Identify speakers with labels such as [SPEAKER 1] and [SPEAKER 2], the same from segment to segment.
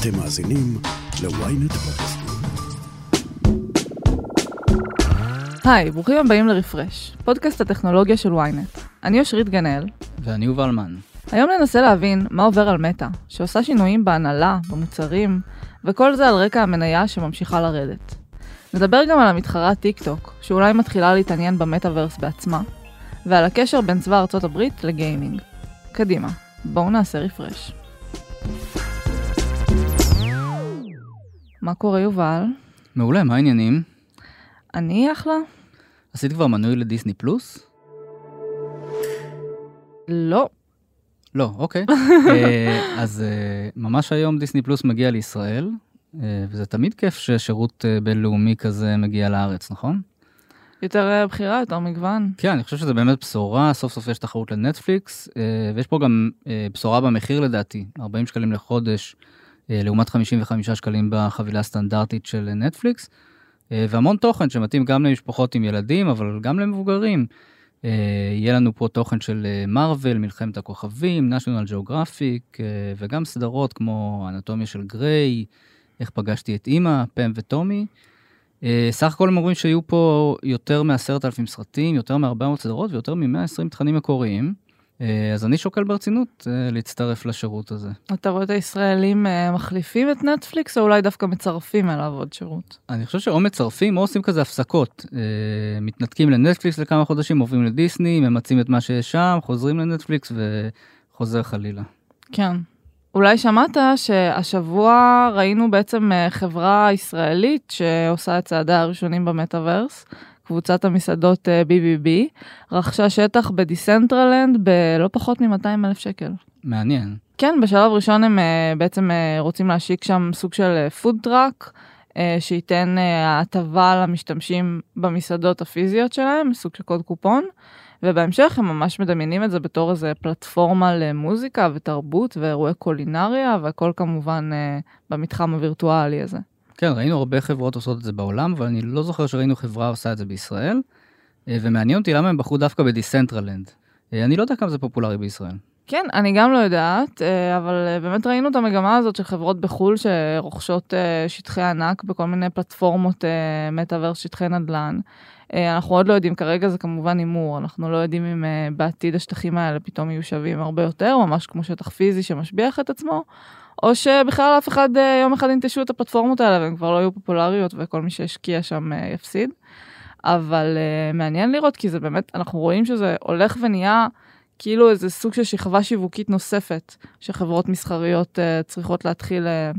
[SPEAKER 1] אתם מאזינים ל-ynet.
[SPEAKER 2] היי, ברוכים הבאים לרפרש, פודקאסט הטכנולוגיה של ynet. אני אושרית גנאל.
[SPEAKER 3] ואני יובל מן.
[SPEAKER 2] היום ננסה להבין מה עובר על מטא, שעושה שינויים בהנהלה, במוצרים, וכל זה על רקע המניה שממשיכה לרדת. נדבר גם על המתחרה טיק טוק, שאולי מתחילה להתעניין במטאוורס בעצמה, ועל הקשר בין צבא ארצות הברית לגיימינג. קדימה, בואו נעשה רפרש. מה קורה יובל?
[SPEAKER 3] מעולה, מה העניינים?
[SPEAKER 2] אני אחלה?
[SPEAKER 3] עשית כבר מנוי לדיסני פלוס?
[SPEAKER 2] לא.
[SPEAKER 3] לא, אוקיי. אה, אז אה, ממש היום דיסני פלוס מגיע לישראל, אה, וזה תמיד כיף ששירות בינלאומי כזה מגיע לארץ, נכון?
[SPEAKER 2] יותר בחירה, יותר מגוון.
[SPEAKER 3] כן, אני חושב שזה באמת בשורה, סוף סוף יש תחרות לנטפליקס, ויש פה גם בשורה במחיר לדעתי, 40 שקלים לחודש, לעומת 55 שקלים בחבילה הסטנדרטית של נטפליקס, והמון תוכן שמתאים גם למשפחות עם ילדים, אבל גם למבוגרים. יהיה לנו פה תוכן של מארוול, מלחמת הכוכבים, national geographic, וגם סדרות כמו אנטומיה של גריי, איך פגשתי את אימא, פם וטומי. סך הכל הם אומרים שיהיו פה יותר מ-10,000 סרטים, יותר מ-400 סדרות ויותר מ-120 תכנים מקוריים. אז אני שוקל ברצינות להצטרף לשירות הזה.
[SPEAKER 2] אתה רואה את הישראלים מחליפים את נטפליקס או אולי דווקא מצרפים אליו עוד שירות?
[SPEAKER 3] אני חושב שאו מצרפים או עושים כזה הפסקות. מתנתקים לנטפליקס לכמה חודשים, עוברים לדיסני, ממצים את מה שיש שם, חוזרים לנטפליקס וחוזר חלילה.
[SPEAKER 2] כן. אולי שמעת שהשבוע ראינו בעצם חברה ישראלית שעושה את צעדיה הראשונים במטאוורס. קבוצת המסעדות BBB, רכשה שטח בדיסנטרלנד בלא פחות מ-200 אלף שקל.
[SPEAKER 3] מעניין.
[SPEAKER 2] כן, בשלב ראשון הם בעצם רוצים להשיק שם סוג של food truck, שייתן הטבה למשתמשים במסעדות הפיזיות שלהם, סוג של קוד קופון, ובהמשך הם ממש מדמיינים את זה בתור איזה פלטפורמה למוזיקה ותרבות ואירועי קולינריה, והכל כמובן במתחם הווירטואלי הזה.
[SPEAKER 3] כן, ראינו הרבה חברות עושות את זה בעולם, אבל אני לא זוכר שראינו חברה עושה את זה בישראל. ומעניין אותי למה הם בחרו דווקא בדיסנטרלנד. אני לא יודע כמה זה פופולרי בישראל.
[SPEAKER 2] כן, אני גם לא יודעת, אבל באמת ראינו את המגמה הזאת של חברות בחו"ל שרוכשות שטחי ענק בכל מיני פלטפורמות מטאוורס, שטחי נדל"ן. אנחנו עוד לא יודעים, כרגע זה כמובן הימור, אנחנו לא יודעים אם בעתיד השטחים האלה פתאום יהיו שווים הרבה יותר, ממש כמו שטח פיזי שמשביח את עצמו, או שבכלל אף אחד יום אחד ינטשו את הפלטפורמות האלה והן כבר לא יהיו פופולריות וכל מי שהשקיע שם יפסיד. אבל uh, מעניין לראות כי זה באמת, אנחנו רואים שזה הולך ונהיה כאילו איזה סוג של שכבה שיווקית נוספת שחברות מסחריות uh, צריכות להתחיל uh,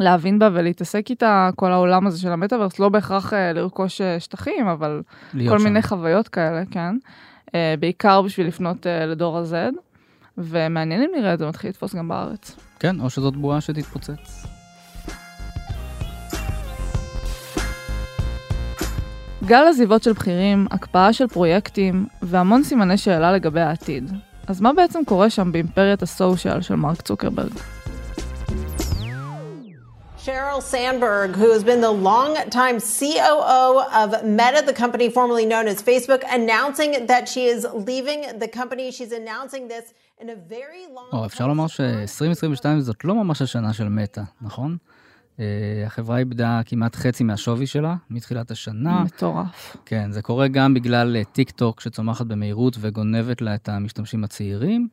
[SPEAKER 2] להבין בה ולהתעסק איתה, כל העולם הזה של המטאוורס, לא בהכרח uh, לרכוש uh, שטחים, אבל כל שם. מיני חוויות כאלה, כן. Uh, בעיקר בשביל לפנות uh, לדור ה-Z, ומעניין אם נראה את זה מתחיל לתפוס גם בארץ.
[SPEAKER 3] כן, או שזאת בועה שתתפוצץ.
[SPEAKER 2] גל עזיבות של בכירים, הקפאה של פרויקטים והמון סימני שאלה לגבי העתיד. אז מה בעצם קורה שם באימפריית הסושיאל של מרק צוקרברג?
[SPEAKER 4] Sheryl Sandberg, who has been the long-time COO of Meta, the company formerly known as Facebook, announcing that she is leaving the company. She's announcing this in a very long...
[SPEAKER 3] Oh, אפשר לומר ש-2022 זאת לא ממש השנה של מטא, נכון? Uh, החברה איבדה כמעט חצי מהשווי שלה מתחילת השנה.
[SPEAKER 2] מטורף.
[SPEAKER 3] כן, זה קורה גם בגלל טיק טוק שצומחת במהירות וגונבת לה את המשתמשים הצעירים,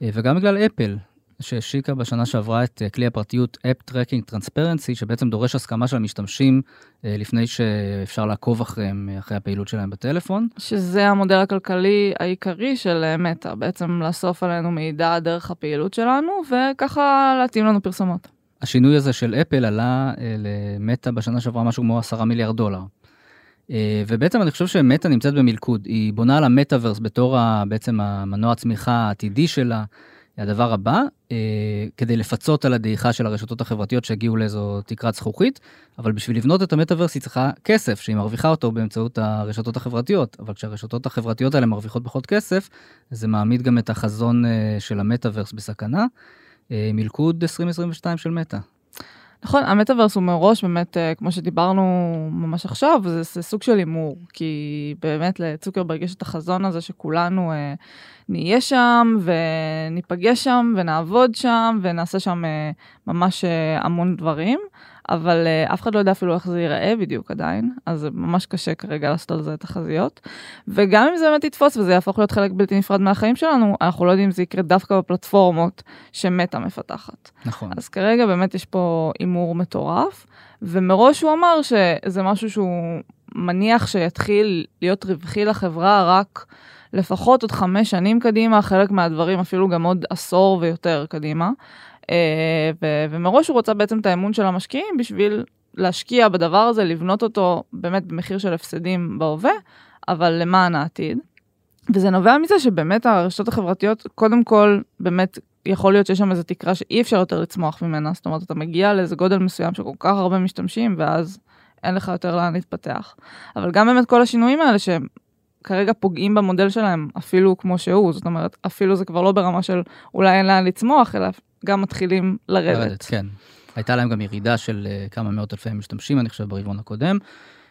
[SPEAKER 3] uh, וגם בגלל אפל, שהשיקה בשנה שעברה את כלי הפרטיות App Tracking Transparency, שבעצם דורש הסכמה של המשתמשים לפני שאפשר לעקוב אחריהם, אחרי הפעילות שלהם בטלפון.
[SPEAKER 2] שזה המודל הכלכלי העיקרי של מטא, בעצם לאסוף עלינו מידע דרך הפעילות שלנו, וככה להתאים לנו פרסומות.
[SPEAKER 3] השינוי הזה של אפל עלה למטא בשנה שעברה משהו כמו 10 מיליארד דולר. ובעצם אני חושב שמטא נמצאת במלכוד, היא בונה על המטאוורס בתור בעצם המנוע הצמיחה העתידי שלה. הדבר הבא, אה, כדי לפצות על הדעיכה של הרשתות החברתיות שהגיעו לאיזו תקרת זכוכית, אבל בשביל לבנות את המטאוורס היא צריכה כסף, שהיא מרוויחה אותו באמצעות הרשתות החברתיות, אבל כשהרשתות החברתיות האלה מרוויחות פחות כסף, זה מעמיד גם את החזון אה, של המטאוורס בסכנה. אה, מלכוד 2022 של מטא.
[SPEAKER 2] נכון, המטאוורס הוא מראש באמת, אה, כמו שדיברנו ממש עכשיו, זה, זה סוג של הימור, כי באמת לצוקרברג יש את החזון הזה שכולנו אה, נהיה שם וניפגש שם ונעבוד שם ונעשה שם אה, ממש אה, המון דברים. אבל uh, אף אחד לא יודע אפילו איך זה ייראה בדיוק עדיין, אז זה ממש קשה כרגע לעשות על זה תחזיות. וגם אם זה באמת יתפוס וזה יהפוך להיות חלק בלתי נפרד מהחיים שלנו, אנחנו לא יודעים אם זה יקרה דווקא בפלטפורמות שמטה מפתחת.
[SPEAKER 3] נכון.
[SPEAKER 2] אז כרגע באמת יש פה הימור מטורף, ומראש הוא אמר שזה משהו שהוא מניח שיתחיל להיות רווחי לחברה רק לפחות עוד חמש שנים קדימה, חלק מהדברים אפילו גם עוד עשור ויותר קדימה. אה, ו- ומראש הוא רוצה בעצם את האמון של המשקיעים בשביל להשקיע בדבר הזה, לבנות אותו באמת במחיר של הפסדים בהווה, אבל למען העתיד. וזה נובע מזה שבאמת הרשתות החברתיות, קודם כל, באמת יכול להיות שיש שם איזו תקרה שאי אפשר יותר לצמוח ממנה, זאת אומרת, אתה מגיע לאיזה גודל מסוים שכל כך הרבה משתמשים, ואז אין לך יותר לאן להתפתח. אבל גם באמת כל השינויים האלה שהם כרגע פוגעים במודל שלהם, אפילו כמו שהוא, זאת אומרת, אפילו זה כבר לא ברמה של אולי אין לאן לצמוח, אלא גם מתחילים לרדת. לרדת,
[SPEAKER 3] כן. הייתה להם גם ירידה של אה, כמה מאות אלפי משתמשים, אני חושב, ברבעון הקודם.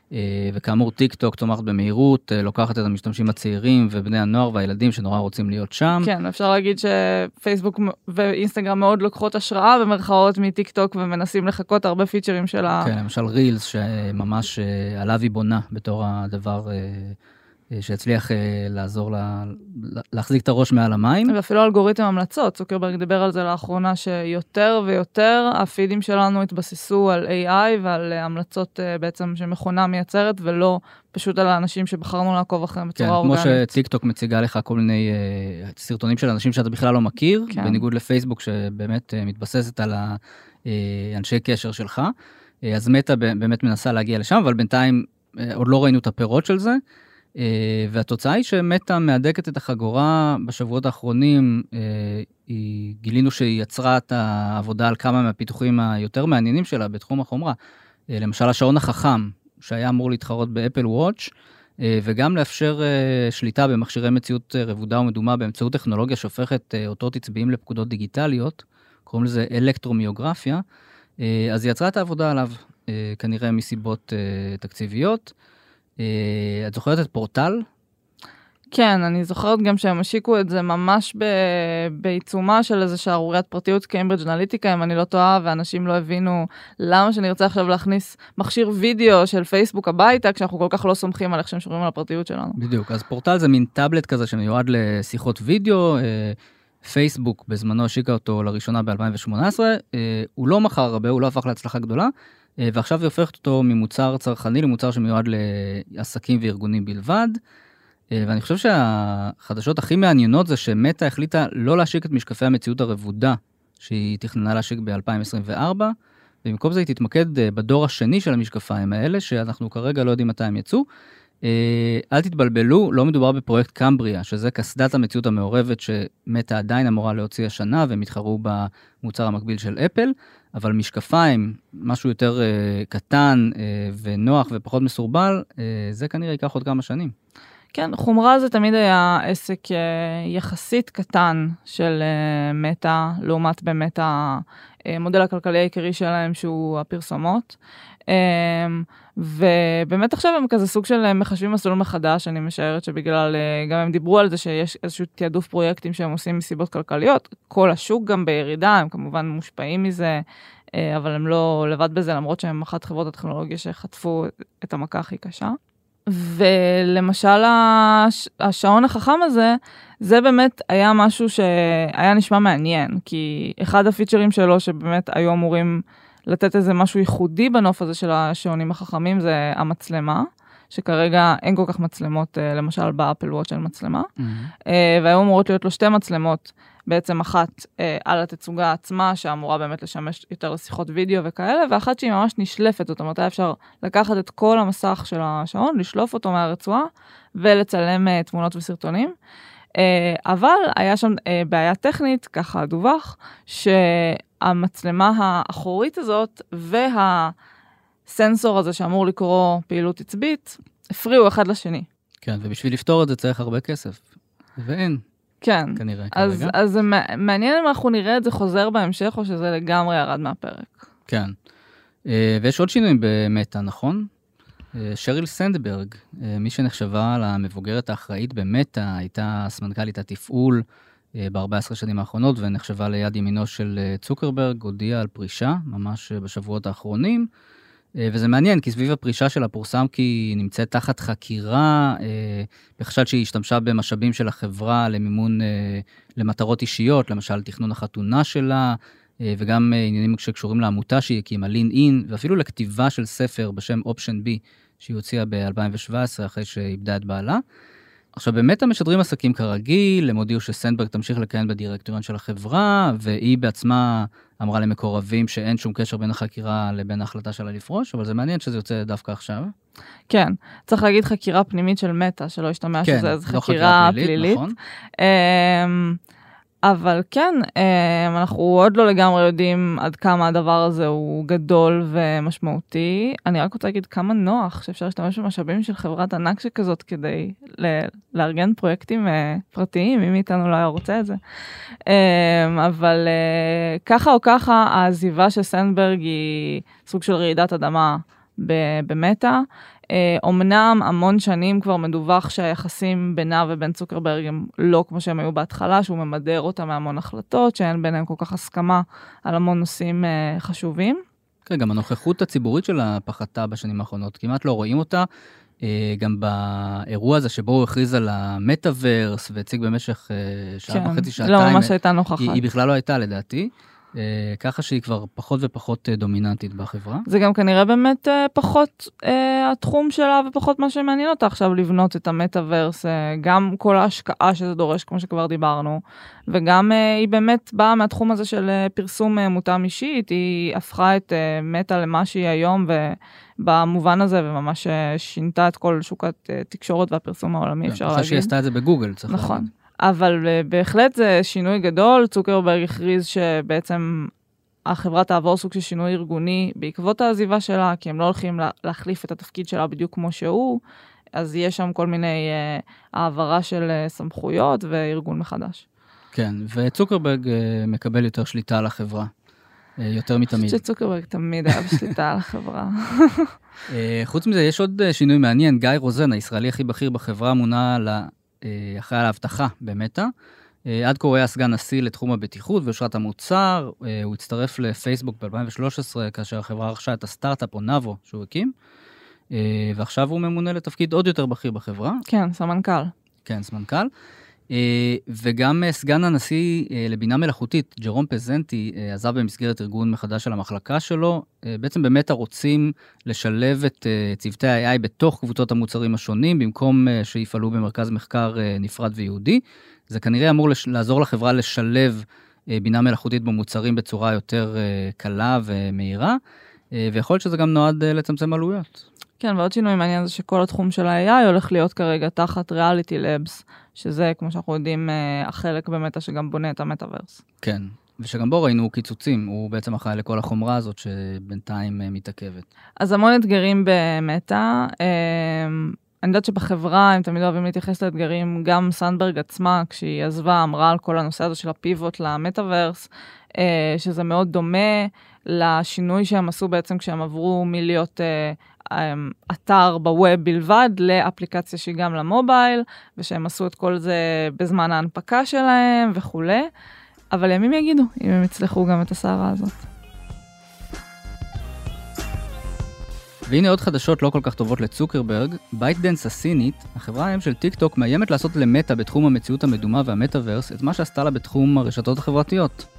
[SPEAKER 3] אה, וכאמור, טיק טוק צומחת במהירות, אה, לוקחת את המשתמשים הצעירים ובני הנוער והילדים שנורא רוצים להיות שם.
[SPEAKER 2] כן, אפשר להגיד שפייסבוק ואינסטגרם מאוד לוקחות השראה במרכאות מטיק טוק ומנסים לחקות הרבה פיצ'רים של ה...
[SPEAKER 3] כן, למשל רילס, שממש עליו היא בונה בתור הדבר... אה, שיצליח אה, לעזור לה, להחזיק את הראש מעל המים.
[SPEAKER 2] ואפילו אלגוריתם המלצות, צוקרברג דיבר על זה לאחרונה, שיותר ויותר הפידים שלנו התבססו על AI ועל אה, המלצות בעצם שמכונה מייצרת, ולא פשוט על האנשים שבחרנו לעקוב אחריהם בצורה
[SPEAKER 3] כן,
[SPEAKER 2] אורגנית.
[SPEAKER 3] כמו שטיקטוק מציגה לך כל מיני uh, סרטונים של אנשים שאתה בכלל לא מכיר, כן. בניגוד לפייסבוק שבאמת uh, מתבססת על האנשי קשר שלך. Uh, אז מטא באמת מנסה להגיע לשם, אבל בינתיים uh, עוד לא ראינו את הפירות של זה. אה, והתוצאה היא שמטה מהדקת את החגורה בשבועות האחרונים, אה, היא, גילינו שהיא יצרה את העבודה על כמה מהפיתוחים היותר מעניינים שלה בתחום החומרה. אה, למשל השעון החכם, שהיה אמור להתחרות באפל וואץ', וגם לאפשר שליטה במכשירי מציאות רבודה ומדומה באמצעות טכנולוגיה שהופכת אותות עצביים לפקודות דיגיטליות, קוראים לזה אלקטרומיוגרפיה, אז היא יצרה את העבודה עליו, כנראה מסיבות תקציביות. אה, את זוכרת את פורטל?
[SPEAKER 2] כן, אני זוכרת גם שהם השיקו את זה ממש ב... בעיצומה של איזה שערוריית פרטיות קיימברידג' אנליטיקה, אם אני לא טועה, ואנשים לא הבינו למה שאני רוצה עכשיו להכניס מכשיר וידאו של פייסבוק הביתה, כשאנחנו כל כך לא סומכים על איך שהם שומרים על הפרטיות שלנו.
[SPEAKER 3] בדיוק, אז פורטל זה מין טאבלט כזה שמיועד לשיחות וידאו. אה, פייסבוק בזמנו השיקה אותו לראשונה ב-2018, אה, הוא לא מכר הרבה, הוא לא הפך להצלחה גדולה, ועכשיו היא הופכת אותו ממוצר צרכני למוצר שמיועד לעסקים וארגונים בלבד. אה, ואני חושב שהחדשות הכי מעניינות זה שמטא החליטה לא להשיק את משקפי המציאות הרבודה שהיא תכננה להשיק ב-2024, ובמקום זה היא תתמקד אה, בדור השני של המשקפיים האלה, שאנחנו כרגע לא יודעים מתי הם יצאו. אל תתבלבלו, לא מדובר בפרויקט קמבריה, שזה קסדת המציאות המעורבת שמטא עדיין אמורה להוציא השנה, והם יתחרו במוצר המקביל של אפל. אבל משקפיים, משהו יותר uh, קטן uh, ונוח ופחות מסורבל, uh, זה כנראה ייקח עוד כמה שנים.
[SPEAKER 2] כן, חומרה זה תמיד היה עסק uh, יחסית קטן של uh, מטא, לעומת באמת המודל הכלכלי העיקרי שלהם שהוא הפרסומות. Um, ובאמת עכשיו הם כזה סוג של מחשבים מסלול מחדש, אני משערת שבגלל, גם הם דיברו על זה שיש איזשהו תעדוף פרויקטים שהם עושים מסיבות כלכליות, כל השוק גם בירידה, הם כמובן מושפעים מזה, אבל הם לא לבד בזה, למרות שהם אחת חברות הטכנולוגיה שחטפו את המכה הכי קשה. ולמשל הש... השעון החכם הזה, זה באמת היה משהו שהיה נשמע מעניין, כי אחד הפיצ'רים שלו שבאמת היו אמורים לתת איזה משהו ייחודי בנוף הזה של השעונים החכמים זה המצלמה, שכרגע אין כל כך מצלמות, אה, למשל באפל וואט של מצלמה, mm-hmm. והיו אמורות להיות לו שתי מצלמות, בעצם אחת אה, על התצוגה עצמה, שאמורה באמת לשמש יותר לשיחות וידאו וכאלה, ואחת שהיא ממש נשלפת, זאת אומרת, היה אפשר לקחת את כל המסך של השעון, לשלוף אותו מהרצועה ולצלם תמונות וסרטונים. אבל היה שם בעיה טכנית, ככה דווח, ש... המצלמה האחורית הזאת והסנסור הזה שאמור לקרוא פעילות עצבית, הפריעו אחד לשני.
[SPEAKER 3] כן, ובשביל לפתור את זה צריך הרבה כסף, ואין.
[SPEAKER 2] כן,
[SPEAKER 3] כנראה,
[SPEAKER 2] אז, כרגע. אז זה מעניין אם אנחנו נראה את זה חוזר בהמשך, או שזה לגמרי ירד מהפרק.
[SPEAKER 3] כן. אה, ויש עוד שינויים במטא, נכון? אה, שריל סנדברג, אה, מי שנחשבה למבוגרת האחראית במטא, הייתה סמנכ"לית התפעול ב-14 שנים האחרונות ונחשבה ליד ימינו של צוקרברג, הודיעה על פרישה ממש בשבועות האחרונים. וזה מעניין, כי סביב הפרישה שלה פורסם כי היא נמצאת תחת חקירה בחשד שהיא השתמשה במשאבים של החברה למימון למטרות אישיות, למשל תכנון החתונה שלה, אה, וגם אה, עניינים שקשורים לעמותה שהיא הקימה, לין אין, ואפילו לכתיבה של ספר בשם אופשן בי, שהיא הוציאה ב-2017 אחרי שאיבדה את בעלה. עכשיו באמת המשדרים עסקים כרגיל, הם הודיעו שסנדברג תמשיך לכהן בדירקטוריון של החברה, והיא בעצמה אמרה למקורבים שאין שום קשר בין החקירה לבין ההחלטה שלה לפרוש, אבל זה מעניין שזה יוצא דווקא עכשיו.
[SPEAKER 2] כן, צריך להגיד חקירה פנימית של מטא, שלא ישתמע כן, שזה איזו לא חקירה פלילית. פלילית. נכון. אמ, אבל כן, אה, אנחנו עוד לא לגמרי יודעים עד כמה הדבר הזה הוא גדול ומשמעותי. אני רק רוצה להגיד כמה נוח שאפשר להשתמש במשאבים של חברת ענק שכזאת כדי לארגן פרויקטים אה, פרטיים, מי מאיתנו לא היה רוצה את זה. אה, אבל ככה או ככה, העזיבה של סנדברג היא סוג של רעידת אדמה במטא. אומנם אה, המון שנים כבר מדווח שהיחסים בינה ובין צוקרברג הם לא כמו שהם היו בהתחלה, שהוא ממדר אותה מהמון החלטות, שאין ביניהם כל כך הסכמה על המון נושאים אה, חשובים.
[SPEAKER 3] כן, גם הנוכחות הציבורית שלה פחתה בשנים האחרונות, כמעט לא רואים אותה. אה, גם באירוע הזה שבו הוא הכריז על המטאוורס והציג במשך שעה כן, וחצי, שעתיים.
[SPEAKER 2] לא ממש הייתה נוכחת.
[SPEAKER 3] היא, היא בכלל לא הייתה לדעתי. אה, ככה שהיא כבר פחות ופחות אה, דומיננטית בחברה.
[SPEAKER 2] זה גם כנראה באמת אה, פחות התחום שלה ופחות מה שמעניין אותה עכשיו לבנות את המטאוורס, גם כל ההשקעה שזה דורש, כמו שכבר דיברנו, וגם היא באמת באה מהתחום הזה של פרסום מותאם אישית, היא הפכה את מטא למה שהיא היום, ובמובן הזה, וממש שינתה את כל שוק התקשורת והפרסום העולמי, כן, אפשר להגיד. אני חושב
[SPEAKER 3] שהיא עשתה את זה בגוגל, צריך
[SPEAKER 2] להגיד. אבל uh, בהחלט זה שינוי גדול, צוקרברג הכריז שבעצם החברה תעבור סוג של שינוי ארגוני בעקבות העזיבה שלה, כי הם לא הולכים לה, להחליף את התפקיד שלה בדיוק כמו שהוא, אז יש שם כל מיני uh, העברה של uh, סמכויות וארגון מחדש.
[SPEAKER 3] כן, וצוקרברג uh, מקבל יותר שליטה על החברה. יותר מתמיד. אני
[SPEAKER 2] חושבת שצוקרברג תמיד היה בשליטה על החברה.
[SPEAKER 3] חוץ מזה, יש עוד שינוי מעניין, גיא רוזן, הישראלי הכי בכיר בחברה, מונה אה, אחראי על האבטחה במטא. אה, עד כה הוא היה סגן נשיא לתחום הבטיחות ואושרת המוצר, אה, הוא הצטרף לפייסבוק ב-2013 כאשר החברה רכשה את הסטארט-אפ או נאבו שהוא הקים, ועכשיו הוא ממונה לתפקיד עוד יותר בכיר בחברה.
[SPEAKER 2] כן, סמנכ"ל.
[SPEAKER 3] כן, סמנכ"ל. אה, וגם אה, סגן הנשיא אה, לבינה מלאכותית, ג'רום פזנטי, עזב במסגרת ארגון מחדש של המחלקה שלו. בעצם באמת רוצים לשלב את צוותי ה-AI בתוך קבוצות המוצרים השונים, במקום שיפעלו במרכז מחקר נפרד וייעודי. זה כנראה אמור לעזור לחברה לשלב בינה מלאכותית במוצרים בצורה יותר קלה ומהירה, ויכול להיות שזה גם נועד לצמצם עלויות.
[SPEAKER 2] כן, ועוד שינוי מעניין זה שכל התחום של ה-AI הולך להיות כרגע תחת Reality Labs, שזה, כמו שאנחנו יודעים, אה, החלק במטה שגם בונה את המטאוורס.
[SPEAKER 3] כן, ושגם בו ראינו קיצוצים, הוא בעצם אחראי לכל החומרה הזאת שבינתיים אה, מתעכבת.
[SPEAKER 2] אז המון אתגרים במטא. אה, אני יודעת שבחברה הם תמיד אוהבים להתייחס לאתגרים, גם סנדברג עצמה, כשהיא עזבה, אמרה על כל הנושא הזה של הפיבוט למטאוורס, שזה מאוד דומה לשינוי שהם עשו בעצם כשהם עברו מלהיות אמ, אתר ב web בלבד לאפליקציה שהיא גם למובייל, ושהם עשו את כל זה בזמן ההנפקה שלהם וכולי, אבל ימים יגידו אם הם יצלחו גם את הסערה הזאת.
[SPEAKER 3] והנה עוד חדשות לא כל כך טובות לצוקרברג, בייטדנס הסינית, החברה היום של טיק טוק מאיימת לעשות למטא בתחום המציאות המדומה והמטאוורס את מה שעשתה לה בתחום הרשתות החברתיות.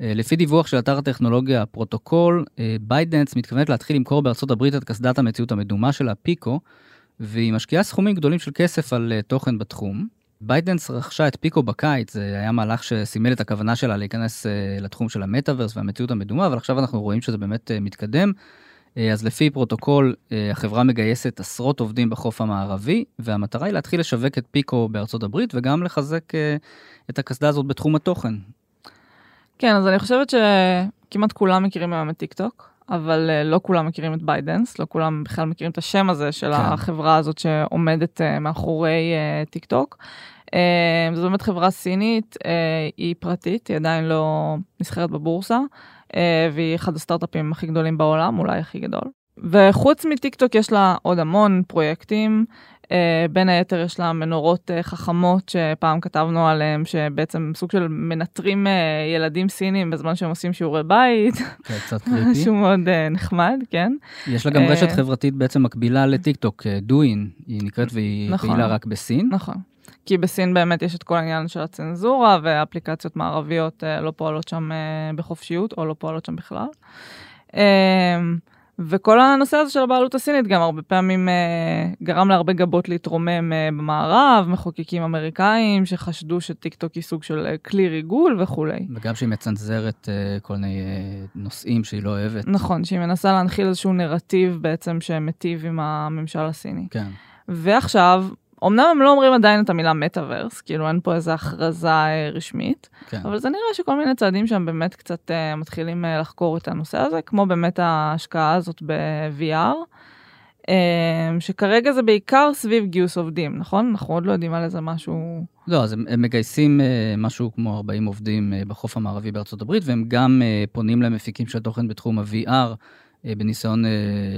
[SPEAKER 3] אה, לפי דיווח של אתר הטכנולוגיה פרוטוקול, אה, בייטדנס מתכוונת להתחיל למכור בארצות הברית את קסדת המציאות המדומה שלה, פיקו, והיא משקיעה סכומים גדולים של כסף על אה, תוכן בתחום. בייטדנס רכשה את פיקו בקיץ, זה היה מהלך שסימל את הכוונה שלה להיכנס לתחום של המטאוורס והמציאות המדומה, אבל עכשיו אנחנו רואים שזה באמת מתקדם. אז לפי פרוטוקול, החברה מגייסת עשרות עובדים בחוף המערבי, והמטרה היא להתחיל לשווק את פיקו בארצות הברית וגם לחזק את הקסדה הזאת בתחום התוכן.
[SPEAKER 2] כן, אז אני חושבת שכמעט כולם מכירים היום את טיק טוק, אבל אה, לא כולם מכירים את בייטדנס, לא כולם בכלל מכירים את השם הזה של כן. החברה הזאת שעומדת אה, מאחורי אה, טיק טוק. אה, זו באמת חברה סינית, אה, היא פרטית, היא עדיין לא נסחרת בבורסה, אה, והיא אחד הסטארט-אפים הכי גדולים בעולם, אולי הכי גדול. וחוץ מטיקטוק יש לה עוד המון פרויקטים. Uh, בין היתר יש לה מנורות uh, חכמות שפעם כתבנו עליהן, שבעצם סוג של מנטרים uh, ילדים סינים בזמן שהם עושים שיעורי בית.
[SPEAKER 3] כן, קצת קריפי.
[SPEAKER 2] משהו מאוד נחמד, כן?
[SPEAKER 3] יש לה גם
[SPEAKER 2] אה,
[SPEAKER 3] רשת חברתית בעצם מקבילה לטיקטוק, דוין, היא נקראת והיא
[SPEAKER 2] נכון.
[SPEAKER 3] פעילה רק בסין.
[SPEAKER 2] נכון. כי בסין באמת יש את כל העניין של הצנזורה, ואפליקציות מערביות לא פועלות שם בחופשיות, או לא פועלות שם בכלל. וכל הנושא הזה של הבעלות הסינית גם הרבה פעמים uh, גרם להרבה גבות להתרומם uh, במערב, מחוקקים אמריקאים שחשדו שטיקטוק היא סוג של uh, כלי ריגול וכולי.
[SPEAKER 3] וגם שהיא מצנזרת uh, כל מיני uh, נושאים שהיא לא אוהבת.
[SPEAKER 2] נכון, שהיא מנסה להנחיל איזשהו נרטיב בעצם שמיטיב עם הממשל הסיני.
[SPEAKER 3] כן.
[SPEAKER 2] ועכשיו, אמנם הם לא אומרים עדיין את המילה מטאוורס, כאילו אין פה איזו הכרזה אה, רשמית,
[SPEAKER 3] כן.
[SPEAKER 2] אבל זה נראה שכל מיני צעדים שם באמת קצת uh, מתחילים uh, לחקור את הנושא הזה, כמו באמת ההשקעה הזאת ב-VR, uh, שכרגע זה בעיקר סביב גיוס עובדים, נכון? אנחנו עוד לא יודעים על איזה משהו...
[SPEAKER 3] לא, אז הם, הם מגייסים uh, משהו כמו 40 עובדים uh, בחוף המערבי בארצות הברית, והם גם uh, פונים למפיקים של תוכן בתחום ה-VR, uh, בניסיון uh,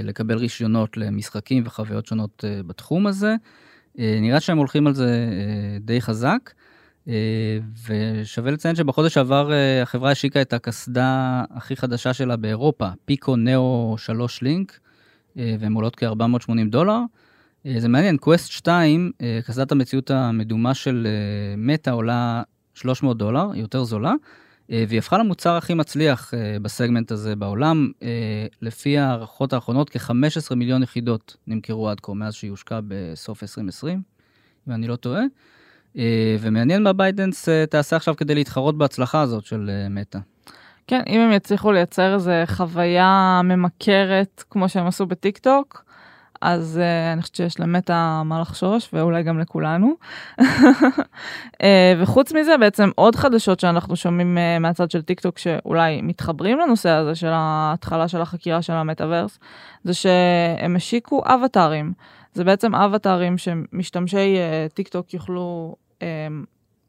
[SPEAKER 3] לקבל רישיונות למשחקים וחוויות שונות בתחום הזה. Uh, נראה שהם הולכים על זה uh, די חזק, uh, ושווה לציין שבחודש שעבר החברה השיקה את הקסדה הכי חדשה שלה באירופה, פיקו נאו 3 לינק, והן עולות כ-480 דולר. אה, זה מעניין, קווסט 2, אה, קסדת המציאות המדומה של אה, מטא עולה 300 דולר, היא יותר זולה, אה, והיא הפכה למוצר הכי מצליח אה, בסגמנט הזה בעולם. אה, לפי הערכות האחרונות, כ-15 מיליון יחידות נמכרו עד כה מאז שהיא הושקה בסוף 2020, אם אני לא טועה. אה, ומעניין מה בייטדנס אה, תעשה עכשיו כדי להתחרות בהצלחה הזאת של אה, מטא.
[SPEAKER 2] כן, אם הם יצליחו לייצר איזו חוויה ממכרת, כמו שהם עשו בטיקטוק, אז אה, אני חושבת שיש למטא מה לחשוש, ואולי גם לכולנו. אה, וחוץ מזה, בעצם עוד חדשות שאנחנו שומעים אה, מהצד של טיקטוק, שאולי מתחברים לנושא הזה של ההתחלה של החקירה של המטאוורס, זה שהם השיקו אבטארים. זה בעצם אבטארים שמשתמשי אה, טיקטוק יוכלו אה,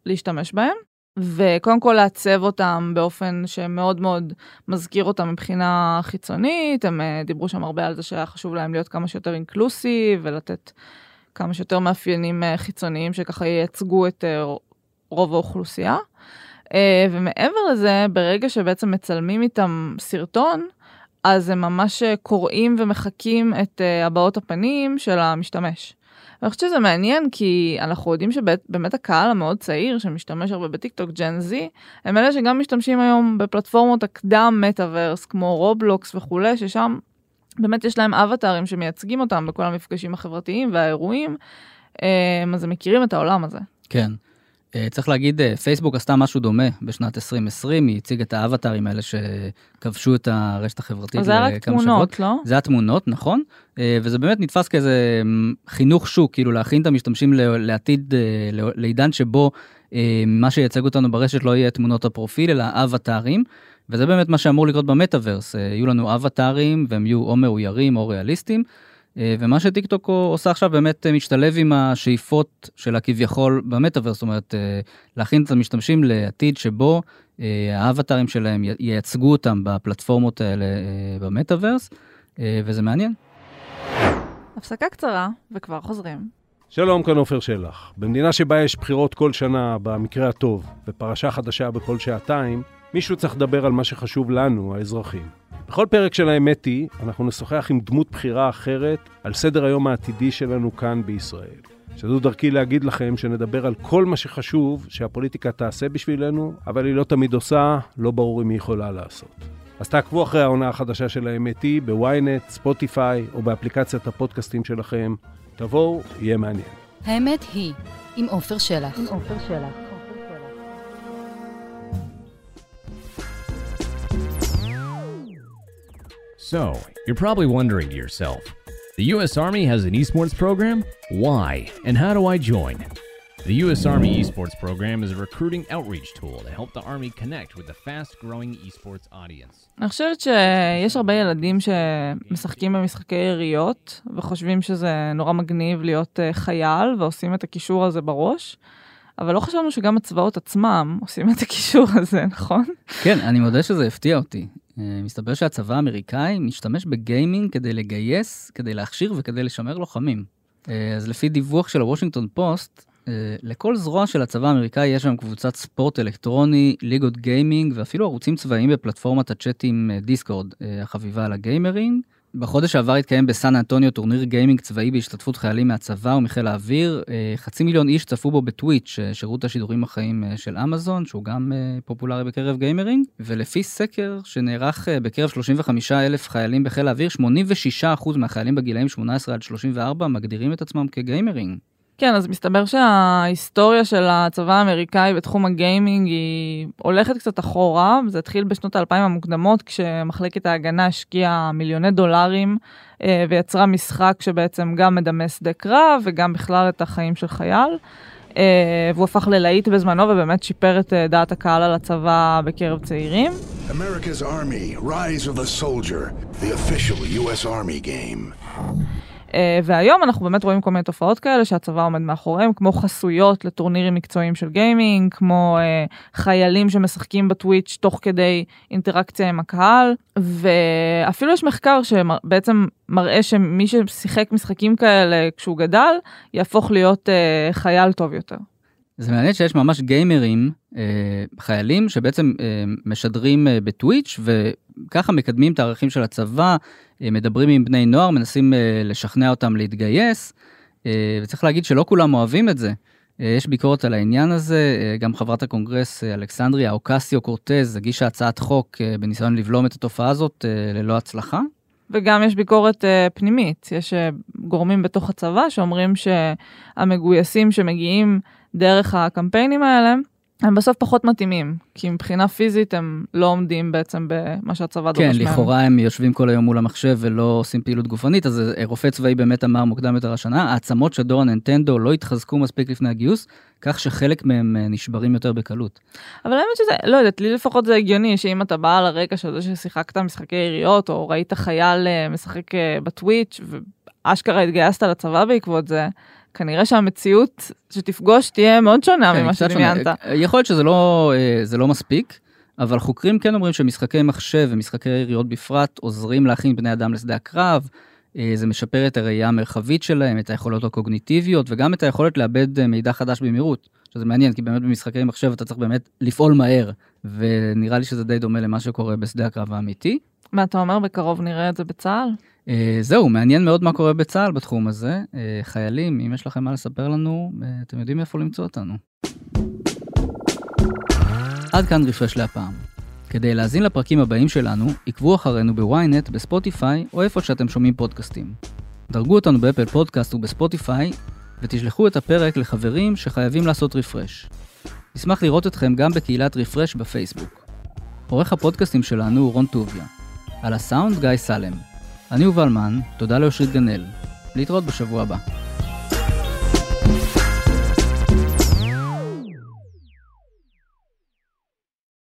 [SPEAKER 2] להשתמש בהם. וקודם כל לעצב אותם באופן שמאוד מאוד מזכיר אותם מבחינה חיצונית, הם uh, דיברו שם הרבה על זה שהיה חשוב להם להיות כמה שיותר אינקלוסיב ולתת כמה שיותר מאפיינים uh, חיצוניים שככה ייצגו את uh, רוב האוכלוסייה. ומעבר לזה, ברגע שבעצם מצלמים איתם סרטון, אז הם ממש קוראים ומחקים את הבעות הפנים של המשתמש. אני חושבת שזה מעניין כי אנחנו יודעים שבאמת הקהל המאוד צעיר שמשתמש הרבה בטיקטוק, Gen Z, הם אלה שגם משתמשים היום בפלטפורמות הקדם מטאוורס כמו רובלוקס וכולי, ששם באמת יש להם אבטארים שמייצגים אותם בכל המפגשים החברתיים והאירועים, אז הם מכירים את העולם הזה.
[SPEAKER 3] כן. צריך להגיד, פייסבוק עשתה משהו דומה בשנת 2020, היא הציגה את האבטרים האלה שכבשו את הרשת החברתית.
[SPEAKER 2] זה היה רק תמונות, לא?
[SPEAKER 3] זה היה תמונות, נכון. וזה באמת נתפס כאיזה חינוך שוק, כאילו להכין את המשתמשים לעתיד, לעידן שבו מה שייצג אותנו ברשת לא יהיה תמונות הפרופיל, אלא אבטרים. וזה באמת מה שאמור לקרות במטאוורס, יהיו לנו אבטרים והם יהיו או מאוירים או ריאליסטים. ומה שטיקטוק עושה עכשיו באמת משתלב עם השאיפות של הכביכול במטאוורס, זאת אומרת, להכין את המשתמשים לעתיד שבו האבטרים שלהם ייצגו אותם בפלטפורמות האלה במטאוורס, וזה מעניין.
[SPEAKER 2] הפסקה קצרה, וכבר חוזרים.
[SPEAKER 1] שלום, כאן עופר שלח. במדינה שבה יש בחירות כל שנה, במקרה הטוב, ופרשה חדשה בכל שעתיים, מישהו צריך לדבר על מה שחשוב לנו, האזרחים. בכל פרק של האמת היא, אנחנו נשוחח עם דמות בחירה אחרת על סדר היום העתידי שלנו כאן בישראל. שזו דרכי להגיד לכם שנדבר על כל מה שחשוב שהפוליטיקה תעשה בשבילנו, אבל היא לא תמיד עושה, לא ברור אם היא יכולה לעשות. אז תעקבו אחרי העונה החדשה של האמת היא בוויינט, ספוטיפיי או באפליקציית הפודקאסטים שלכם. תבואו, יהיה מעניין.
[SPEAKER 5] האמת היא, עם עופר שלח.
[SPEAKER 6] עם עופר שלח.
[SPEAKER 7] So, you're probably wondering to yourself, the U.S. Army has an esports program? Why? And how do I join? The U.S. Army esports program is a recruiting outreach tool to help the Army connect with the fast-growing esports audience.
[SPEAKER 2] אני חושבת שיש הרבה ילדים שמשחקים במשחקי יריות וחושבים שזה נורא מגניב להיות חייל ועושים את הקישור הזה בראש. אבל לא חשבנו שגם הצבאות עצמם עושים את הקישור הזה, נכון?
[SPEAKER 3] כן, אני מודה שזה הפתיע אותי. אה, מסתבר שהצבא האמריקאי משתמש בגיימינג כדי לגייס, כדי להכשיר וכדי לשמר לוחמים. אה, אז לפי דיווח של הוושינגטון פוסט, אה, לכל זרוע של הצבא האמריקאי יש שם קבוצת ספורט אלקטרוני, ליגות גיימינג ואפילו ערוצים צבאיים בפלטפורמת הצ'אטים דיסקורד, החביבה על הגיימרים. בחודש שעבר התקיים בסן אנטוניו טורניר גיימינג צבאי בהשתתפות חיילים מהצבא ומחיל האוויר. אה, חצי מיליון איש צפו בו בטוויץ', אה, שירות השידורים החיים אה, של אמזון, שהוא גם פופולרי בקרב גיימרים. ולפי סקר שנערך בקרב 35 אלף חיילים בחיל האוויר, 86% מהחיילים בגילאים 18 עד 34 מגדירים את עצמם כגיימרים.
[SPEAKER 2] כן, אז מסתבר שההיסטוריה של הצבא האמריקאי בתחום הגיימינג היא הולכת קצת אחורה, זה התחיל בשנות האלפיים המוקדמות, כשמחלקת ההגנה השקיעה מיליוני דולרים אה, ויצרה משחק שבעצם גם מדמה שדה קרב וגם בכלל את החיים של חייל. אה, והוא הפך ללהיט בזמנו ובאמת שיפר את אה, דעת הקהל על הצבא בקרב צעירים. America's Army, Rise of the Soldier, the official US Army game. אה, והיום אנחנו באמת רואים כל מיני תופעות כאלה שהצבא עומד מאחוריהם, כמו חסויות לטורנירים מקצועיים של גיימינג, כמו אה, חיילים שמשחקים בטוויץ' תוך כדי אינטראקציה עם הקהל, ואפילו יש מחקר שבעצם מראה שמי ששיחק משחקים כאלה כשהוא גדל, יהפוך להיות אה, חייל טוב יותר.
[SPEAKER 3] זה מעניין שיש ממש גיימרים, אה, חיילים, שבעצם אה, משדרים אה, בטוויץ' וככה מקדמים את הערכים של הצבא, מדברים עם בני נוער, מנסים לשכנע אותם להתגייס, וצריך להגיד שלא כולם אוהבים את זה. יש ביקורת על העניין הזה, גם חברת הקונגרס אלכסנדריה אוקסיו קורטז הגישה הצעת חוק בניסיון לבלום את התופעה הזאת ללא הצלחה.
[SPEAKER 2] וגם יש ביקורת uh, פנימית, יש uh, גורמים בתוך הצבא שאומרים שהמגויסים שמגיעים דרך הקמפיינים האלה, הם בסוף פחות מתאימים, כי מבחינה פיזית הם לא עומדים בעצם במה שהצבא דורש
[SPEAKER 3] מהם. כן, לכאורה הם יושבים כל היום מול המחשב ולא עושים פעילות גופנית, אז אה, רופא צבאי באמת אמר מוקדם יותר השנה, העצמות של דור הנינטנדו לא התחזקו מספיק לפני הגיוס, כך שחלק מהם אה, נשברים יותר בקלות.
[SPEAKER 2] אבל האמת שזה, לא יודעת, לי לפחות זה הגיוני, שאם אתה בא על הרקע של זה ששיחקת משחקי יריות, או ראית חייל אה, משחק בטוויץ', ואשכרה התגייסת לצבא בעקבות זה, כנראה שהמציאות שתפגוש תהיה מאוד שונה כן, ממה שדמיינת.
[SPEAKER 3] יכול להיות שזה לא, אה, לא מספיק, אבל חוקרים כן אומרים שמשחקי מחשב ומשחקי יריות בפרט עוזרים להכין בני אדם לשדה הקרב. אה, זה משפר את הראייה המרחבית שלהם, את היכולות הקוגניטיביות וגם את היכולת לאבד אה, מידע חדש במהירות. שזה מעניין, כי באמת במשחקי מחשב אתה צריך באמת לפעול מהר, ונראה לי שזה די דומה למה שקורה בשדה הקרב האמיתי.
[SPEAKER 2] מה אתה אומר, בקרוב נראה את זה בצה"ל?
[SPEAKER 3] Uh, זהו, מעניין מאוד מה קורה בצה"ל בתחום הזה. Uh, חיילים, אם יש לכם מה לספר לנו, uh, אתם יודעים איפה למצוא אותנו. עד כאן רפרש להפעם. כדי להאזין לפרקים הבאים שלנו, עקבו אחרינו בוויינט, בספוטיפיי, או איפה שאתם שומעים פודקאסטים. דרגו אותנו באפל פודקאסט ובספוטיפיי, ותשלחו את הפרק לחברים שחייבים לעשות רפרש. נשמח לראות אתכם גם בקהילת רפרש בפייסבוק. עורך הפודקאסטים שלנו הוא רון טוביה. על הסאונד גיא סלם. אני יובל מן, תודה לאושרית גנאל. להתראות בשבוע הבא.